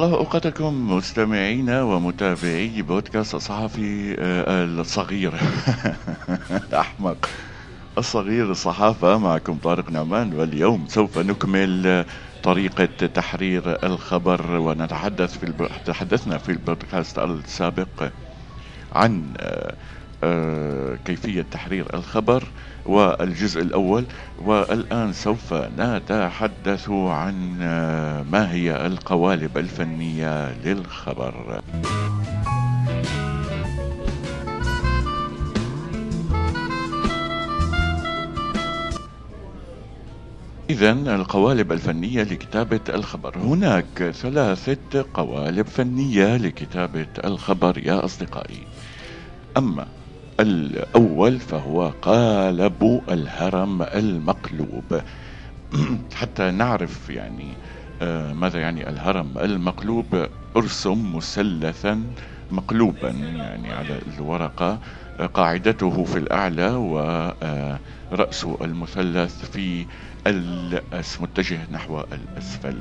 الله أوقاتكم مستمعينا ومتابعي بودكاست الصحفي آه، الصغير أحمق الصغير الصحافة معكم طارق نعمان واليوم سوف نكمل طريقة تحرير الخبر ونتحدث في. تحدثنا في البودكاست السابق عن آه، كيفية تحرير الخبر والجزء الأول والآن سوف نتحدث عن آه، ما هي القوالب الفنية للخبر. إذا القوالب الفنية لكتابة الخبر. هناك ثلاثة قوالب فنية لكتابة الخبر يا أصدقائي. أما الأول فهو قالب الهرم المقلوب. حتى نعرف يعني آه، ماذا يعني الهرم المقلوب. ارسم مثلثا مقلوبا يعني على الورقة. آه، قاعدته في الأعلى ورأس آه، المثلث في متجه نحو الأسفل.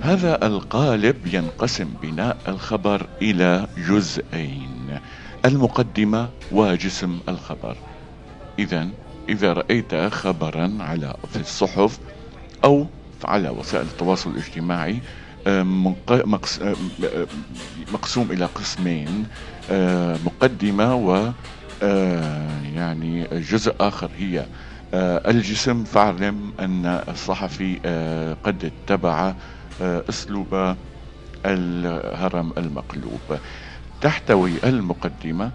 هذا القالب ينقسم بناء الخبر إلى جزئين. المقدمة وجسم الخبر. إذا إذا رأيت خبرا على في الصحف أو على وسائل التواصل الاجتماعي مقسوم إلى قسمين مقدمة و يعني جزء آخر هي الجسم. فاعلم أن الصحفي قد اتبع أسلوب الهرم المقلوب. تحتوي المقدمة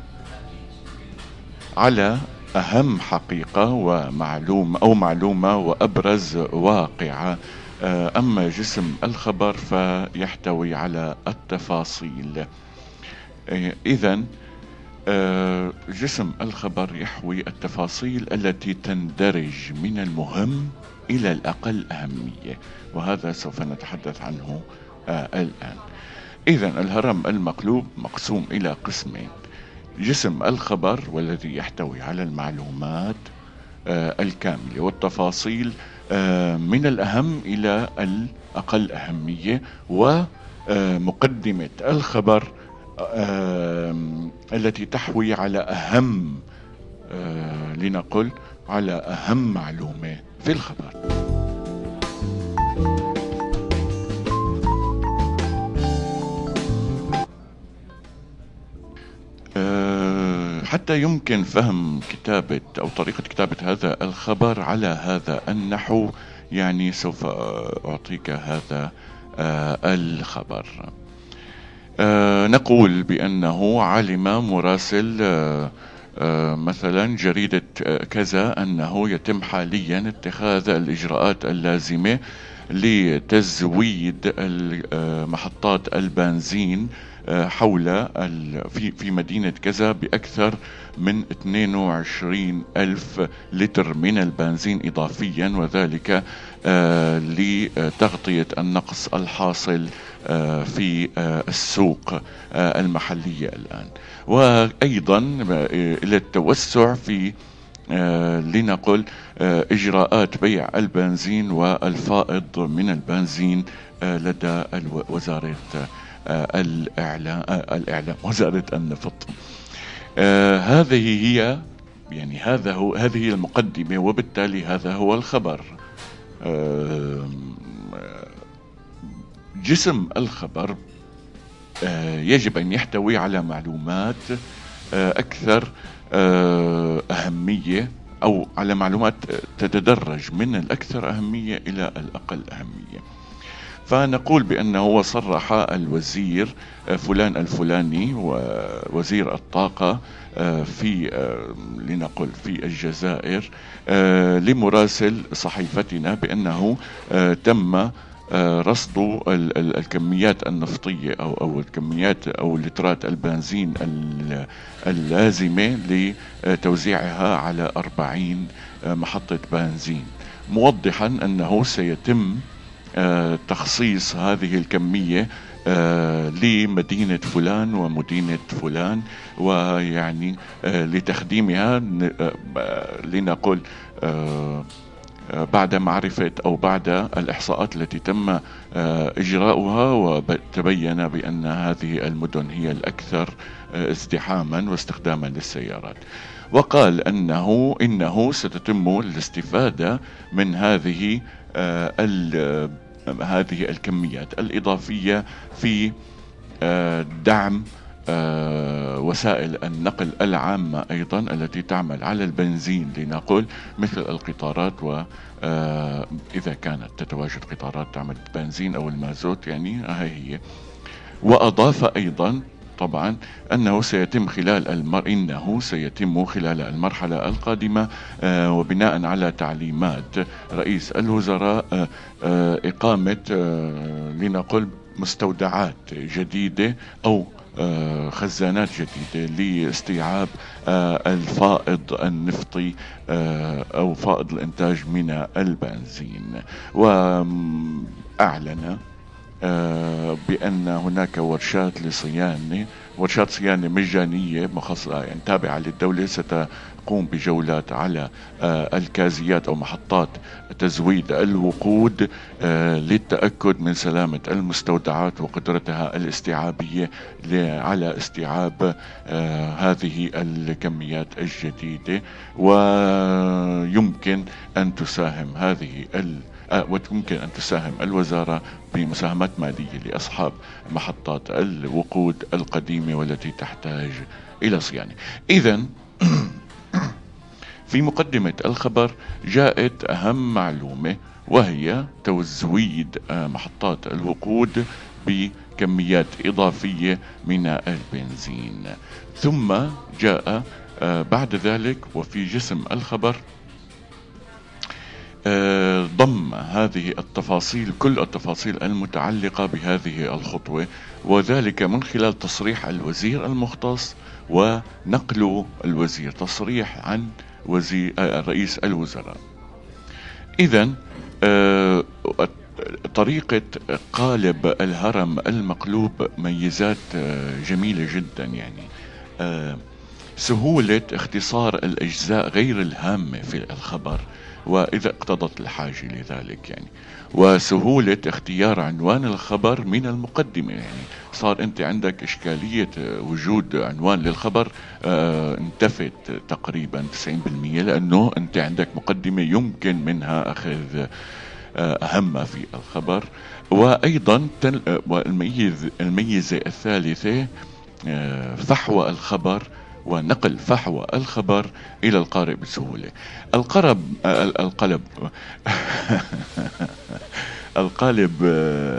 على أهم حقيقة ومعلومة أو معلومة وأبرز واقعة. آه، أما جسم الخبر فيحتوي على التفاصيل. آه، إذا آه، جسم الخبر يحوي التفاصيل التي تندرج من المهم إلى الأقل أهمية وهذا سوف نتحدث عنه الآن. إذا الهرم المقلوب مقسوم إلى قسمين. جسم الخبر والذي يحتوي على المعلومات آه الكاملة والتفاصيل آه من الأهم إلى الأقل أهمية ومقدمة آه الخبر التي تحوي على أهم لنقل على أهم معلومة في الخبر. حتى يمكن فهم كتابة أو طريقة كتابة هذا الخبر على هذا النحو. يعني سوف أعطيك هذا آه، الخبر. آه، نقول بأنه علم مراسل آه، مثلا جريدة كذا أنه يتم حاليا اتخاذ الإجراءات اللازمة لتزويد محطات البنزين حول في في مدينة كذا بأكثر من 22 ألف لتر من البنزين إضافيا وذلك آه، لتغطية النقص الحاصل آه، في السوق المحلية الآن. وأيضا إلى التوسع في لنقل إجراءات بيع البنزين والفائض من البنزين لدى وزارة آه، الإعلام آه، الإعلام وزارة النفط. آه، هذه هي يعني هذا هو هذه المقدمة وبالتالي هذا هو الخبر. جسم الخبر يجب أن يحتوي على معلومات أكثر أهمية أو على معلومات تتدرج من الأكثر أهمية إلى الأقل أهمية. فنقول بأنه صرح الوزير آه، فلان الفلاني ووزير الطاقة آه، في آه، لنقل في الجزائر لمراسل صحيفتنا بأنه تم رصد الكميات النفطية أو أو الكميات أو لترات البنزين اللازمة لتوزيعها على 40 محطة بنزين. موضحا أنه سيتم تخصيص هذه الكمية آه، لمدينة فلان ومدينة فلان ويعني آه، لتخديمها لنقل بعد معرفة أو بعد الإحصاءات التي تم إجراؤها وتبين بأن هذه المدن هي الأكثر ازدحاما واستخداما للسيارات. وقال أنه إنه ستتم الاستفادة من هذه هذه الكميات الإضافية في دعم آه، وسائل النقل العامة أيضا التي تعمل على البنزين لنقل مثل القطارات و آه، إذا كانت تتواجد قطارات تعمل بنزين أو المازوت يعني هي. وأضاف أيضا طبعا أنه سيتم خلال المر إنه سيتم خلال المرحلة القادمة آه وبناء على تعليمات رئيس الوزراء آه آه إقامة لنقل مستودعات جديدة أو خزانات جديدة لاستيعاب الفائض النفطي أو فائض الإنتاج من البنزين. وأعلن بأن هناك ورشات لصيانة ورشات صيانة مجانية يعني تابعة للدولة ستقوم بجولات على آه، الكازيات أو محطات تزويد الوقود آه، للتأكد من سلامة المستودعات وقدرتها الاستيعابية على استيعاب آه، هذه الكميات الجديدة. ويمكن أن تساهم هذه ال ويمكن أن تساهم الوزارة بمساهمات مالية لأصحاب محطات الوقود القديمة والتي تحتاج إلى صيانة. إذا في مقدمة الخبر جاءت أهم معلومة وهي تزويد آه، محطات الوقود بكميات إضافية من البنزين. ثم جاء آه، بعد ذلك وفي جسم الخبر آه، ضم هذه التفاصيل كل التفاصيل المتعلقة بهذه الخطوة وذلك من خلال تصريح الوزير المختص ونقل الوزير تصريح عن وزير آه، رئيس الوزراء. إذا آه، طريقة قالب الهرم المقلوب ميزات جميلة جدا يعني. سهولة اختصار الأجزاء غير الهامة في الخبر وإذا اقتضت الحاجة لذلك يعني. وسهولة اختيار عنوان الخبر من المقدمة يعني. صار أنت عندك إشكالية وجود عنوان للخبر آه انتفت تقريبا 90% لأنه أنت عندك مقدمة يمكن منها أخذ آه أهم في الخبر. وأيضا الميز الميزة الثالثة آه فحوى الخبر ونقل فحوى الخبر إلى القارئ بسهولة. القرب القلب. القالب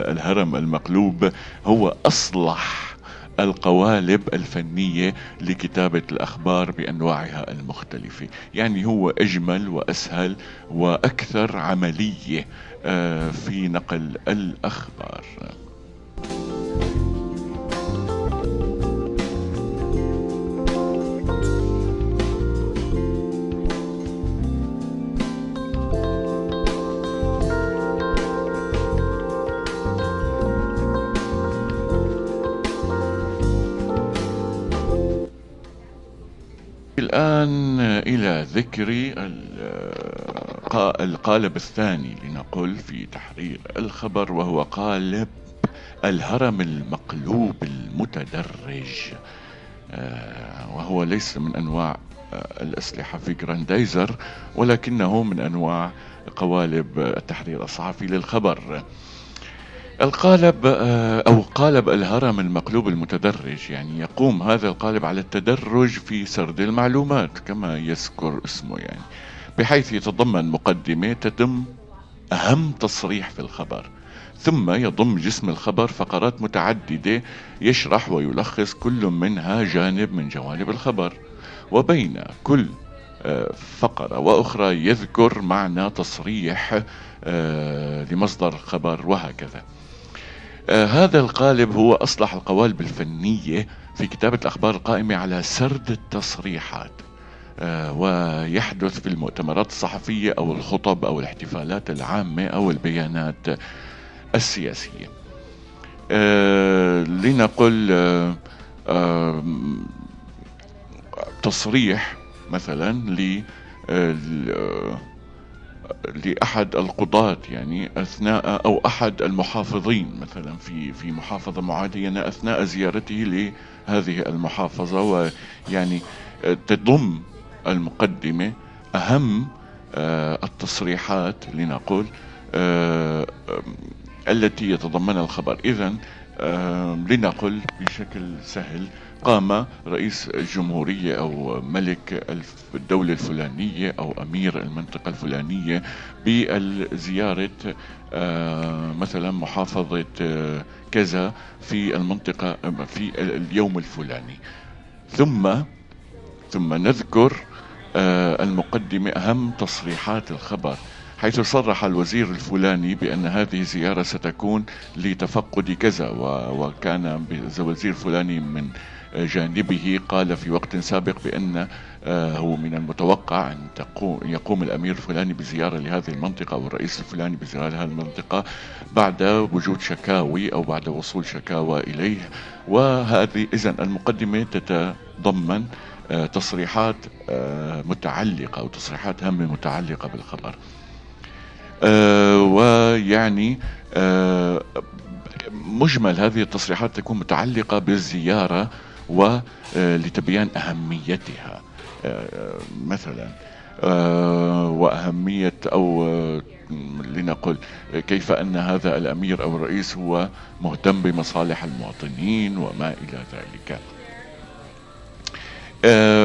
الهرم المقلوب هو أصلح القوالب الفنية لكتابة الأخبار بأنواعها المختلفة. يعني هو أجمل وأسهل وأكثر عملية آه، في نقل الأخبار. إلى ذكر القالب الثاني لنقل في تحرير الخبر وهو قالب الهرم المقلوب المتدرج. آه، وهو ليس من أنواع آه، الأسلحة في جراندايزر ولكنه من أنواع قوالب التحرير الصحفي للخبر. القالب آه، أو قالب الهرم المقلوب المتدرج يعني يقوم هذا القالب على التدرج في سرد المعلومات كما يذكر اسمه يعني بحيث يتضمن مقدمة تتم أهم تصريح في الخبر. ثم يضم جسم الخبر فقرات متعددة يشرح ويلخص كل منها جانب من جوانب الخبر. وبين كل آه، فقرة وأخرى يذكر معنى تصريح آه، لمصدر الخبر وهكذا. هذا القالب هو أصلح القوالب الفنية في كتابة الأخبار القائمة على سرد التصريحات آه ويحدث في المؤتمرات الصحفية أو الخطب أو الاحتفالات العامة أو البيانات السياسية. آه لنقل آه آه تصريح مثلا ل لأحد القضاة يعني أثناء أو أحد المحافظين مثلا في في محافظة معينة أثناء زيارته لهذه المحافظة ويعني تضم المقدمة أهم آه، التصريحات لنقول آه، التي يتضمنها الخبر. إذا لنقل بشكل سهل. قام رئيس الجمهورية أو ملك الدولة الفلانية أو أمير المنطقة الفلانية بزيارة مثلا محافظة كذا في المنطقة في اليوم الفلاني. ثم ثم نذكر المقدمة أهم تصريحات الخبر. حيث صرح الوزير الفلاني بأن هذه زيارة ستكون لتفقد كذا وكان الوزير الفلاني من جانبه قال في وقت سابق بأن آه، هو من المتوقع أن تقوم يقوم الأمير الفلاني بزيارة لهذه المنطقة أو الرئيس الفلاني بزيارة لهذه المنطقة بعد وجود شكاوي أو بعد وصول شكاوى إليه. وهذه إذا المقدمة تتضمن آه، تصريحات آه، متعلقة أو تصريحات هامة متعلقة بالخبر. ويعني مجمل هذه التصريحات تكون متعلقة بالزيارة ولتبيان أهميتها. آه، مثلا آه، وأهمية أو آه، لنقل كيف أن هذا الأمير أو الرئيس هو مهتم بمصالح المواطنين وما إلى ذلك.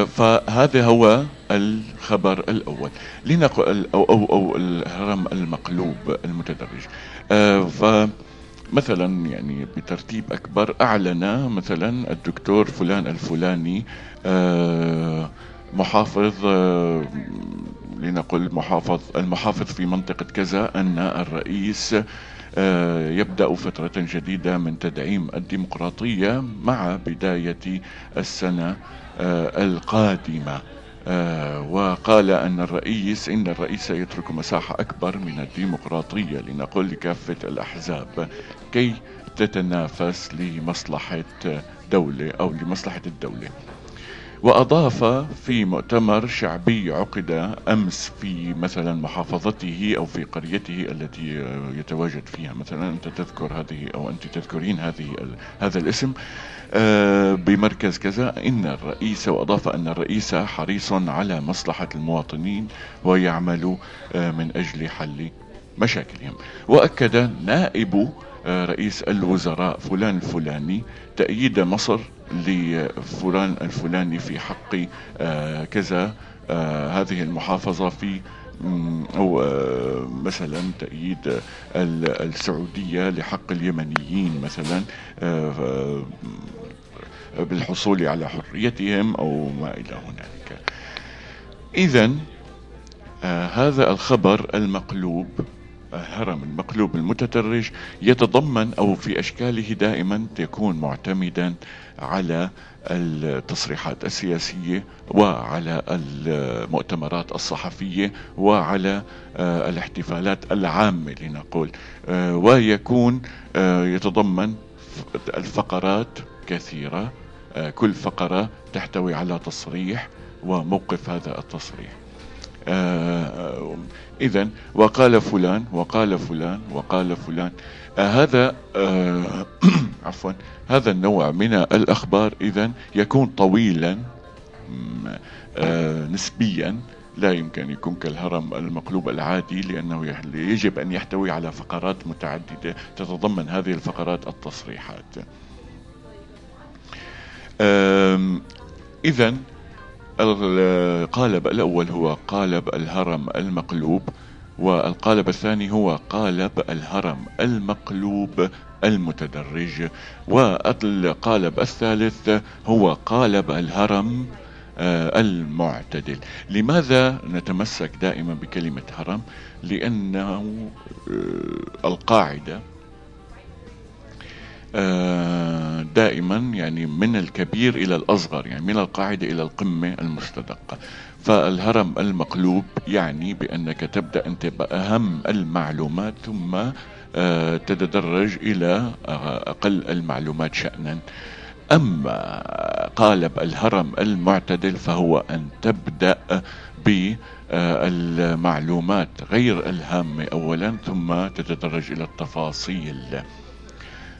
فهذا هو الخبر الأول. لنقل أو, أو, أو الهرم المقلوب المتدرج. ف مثلا يعني بترتيب أكبر أعلن مثلا الدكتور فلان الفلاني آه، محافظ آه، لنقل محافظ المحافظ في منطقة كذا أن الرئيس آه، يبدأ فترة جديدة من تدعيم الديمقراطية مع بداية السنة القادمة. آه وقال أن الرئيس إن الرئيس يترك مساحة أكبر من الديمقراطية لنقول لكافة الأحزاب كي تتنافس لمصلحة دولة أو لمصلحة الدولة. وأضاف في مؤتمر شعبي عقد أمس في مثلا محافظته أو في قريته التي يتواجد فيها. مثلا أنت تذكر هذه أو أنت تذكرين هذه هذا الاسم. آه، بمركز كذا. إن الرئيس وأضاف أن الرئيس حريص على مصلحة المواطنين ويعمل آه، من أجل حل مشاكلهم. وأكد نائب رئيس الوزراء فلان الفلاني تأييد مصر لفلان الفلاني في حق كذا هذه المحافظة في أو مثلا تأييد السعودية لحق اليمنيين مثلا بالحصول على حريتهم أو ما إلى هنالك. إذا آه هذا الخبر المقلوب الهرم المقلوب المتدرج يتضمن أو في أشكاله دائما يكون معتمدا على التصريحات السياسية وعلى المؤتمرات الصحفية وعلى آه، الاحتفالات العامة لنقول. آه، ويكون آه، يتضمن الفقرات كثيرة. كل فقرة تحتوي على تصريح وموقف هذا التصريح. إذا وقال فلان وقال فلان وقال فلان. آه هذا آه عفوا هذا النوع من الأخبار إذا يكون طويلا آه نسبيا لا يمكن يكون كالهرم المقلوب العادي لأنه يجب أن يحتوي على فقرات متعددة تتضمن هذه الفقرات التصريحات. إذا القالب الأول هو قالب الهرم المقلوب والقالب الثاني هو قالب الهرم المقلوب المتدرج والقالب الثالث هو قالب الهرم آه، المعتدل. لماذا نتمسك دائما بكلمة هرم؟ لأنه آه، القاعدة دائما يعني من الكبير إلى الأصغر يعني من القاعدة إلى القمة المستدقة. فالهرم المقلوب يعني بأنك تبدأ أنت بأهم المعلومات ثم آه، تتدرج إلى أقل المعلومات شأنا. أما قالب الهرم المعتدل فهو أن تبدأ بالمعلومات غير الهامة أولا ثم تتدرج إلى التفاصيل.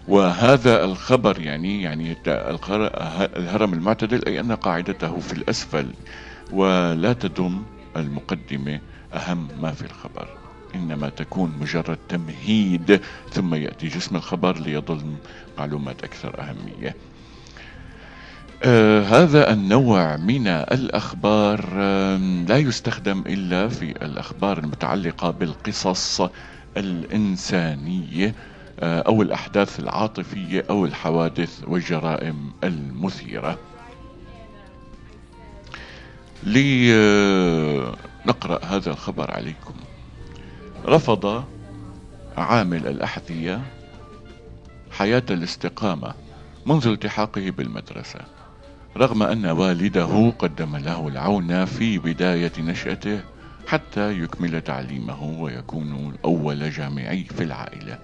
وهذا الخبر يعني يعني الهرم المعتدل أي أن قاعدته في الأسفل. ولا تدم المقدمة أهم ما في الخبر. إنما تكون مجرد تمهيد ثم يأتي جسم الخبر ليظل معلومات أكثر أهمية. آه هذا النوع من الأخبار لا يستخدم إلا في الأخبار المتعلقة بالقصص الإنسانية. أو الأحداث العاطفية أو الحوادث والجرائم المثيرة. لنقرأ هذا الخبر عليكم. رفض عامل الأحذية حياة الاستقامة منذ التحاقه بالمدرسة رغم أن والده قدم له العون في بداية نشأته حتى يكمل تعليمه ويكون أول جامعي في العائلة.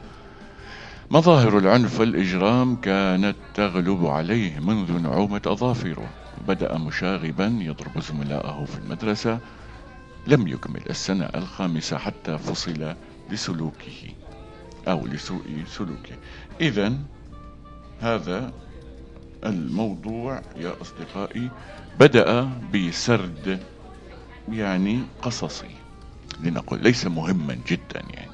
مظاهر العنف والإجرام كانت تغلب عليه منذ نعومة أظافره. بدأ مشاغبا يضرب زملائه في المدرسة. لم يكمل السنة الخامسة حتى فصل لسلوكه أو لسوء سلوكه. إذا هذا الموضوع يا أصدقائي. بدأ بسرد يعني قصصي لنقل ليس مهما جدا يعني.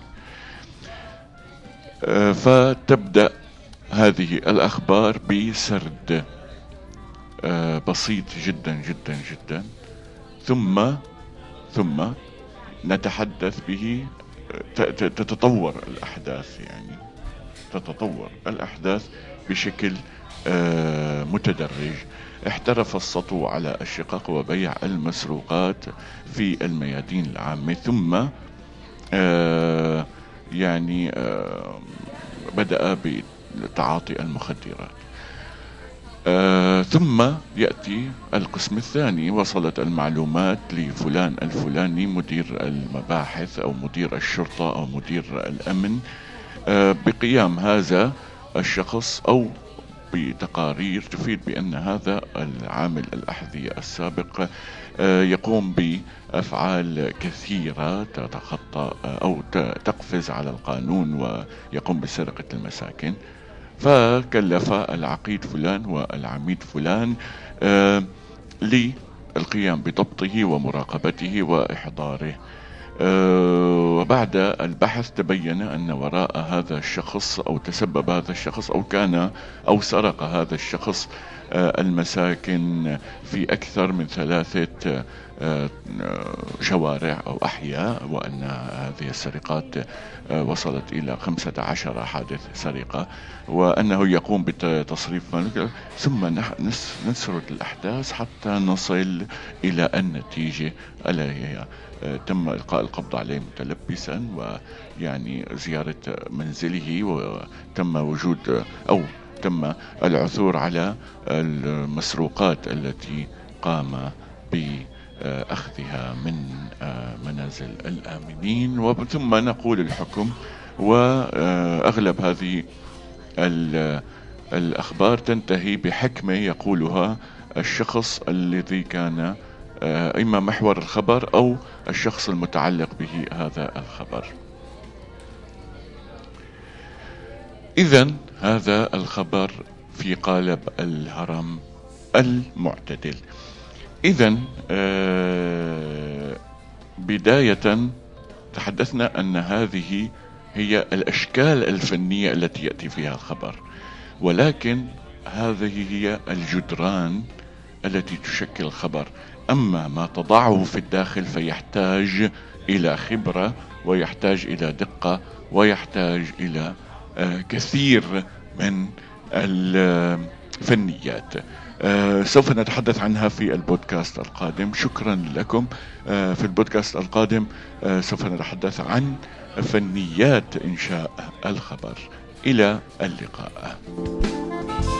فتبدأ هذه الأخبار بسرد آه، بسيط جدا جدا جدا. ثم ثم نتحدث به تتطور الأحداث يعني. تتطور الأحداث بشكل آه، متدرج. احترف السطو على الشقق وبيع المسروقات في الميادين العامة. ثم آه، يعني بدأ بتعاطي المخدرات. آه ثم يأتي القسم الثاني وصلت المعلومات لفلان الفلاني مدير المباحث أو مدير الشرطة أو مدير الأمن. آه بقيام هذا الشخص أو بتقارير تفيد بأن هذا العامل الأحذية السابق يقوم بأفعال كثيرة تتخطى آه، أو تقفز على القانون ويقوم بسرقة المساكن. فكلف العقيد فلان والعميد فلان آه للقيام بضبطه ومراقبته وإحضاره. آه وبعد البحث تبين أن وراء هذا الشخص أو تسبب هذا الشخص أو كان أو سرق هذا الشخص آه المساكن في أكثر من ثلاثة آه، شوارع أو أحياء وأن هذه السرقات آه، وصلت إلى خمسة عشر حادث سرقة وأنه يقوم بتصريف ثم نسرد الأحداث حتى نصل إلى النتيجة ألا هي آه، تم إلقاء القبض عليه متلبسا ويعني زيارة منزله وتم وجود أو تم العثور على المسروقات التي قام ب أخذها من آه، منازل الآمنين. ثم نقول الحكم وأغلب هذه الأخبار تنتهي بحكمة يقولها الشخص الذي كان آه، إما محور الخبر أو الشخص المتعلق به هذا الخبر. إذا هذا الخبر في قالب الهرم المعتدل. إذا آه، بداية تحدثنا أن هذه هي الأشكال الفنية التي يأتي فيها الخبر. ولكن هذه هي الجدران التي تشكل الخبر. أما ما تضعه في الداخل فيحتاج إلى خبرة ويحتاج إلى دقة ويحتاج إلى آه، كثير من الفنيات. سوف نتحدث عنها في البودكاست القادم. شكرا لكم. آه في البودكاست القادم آه سوف نتحدث عن فنيات إنشاء الخبر. إلى اللقاء.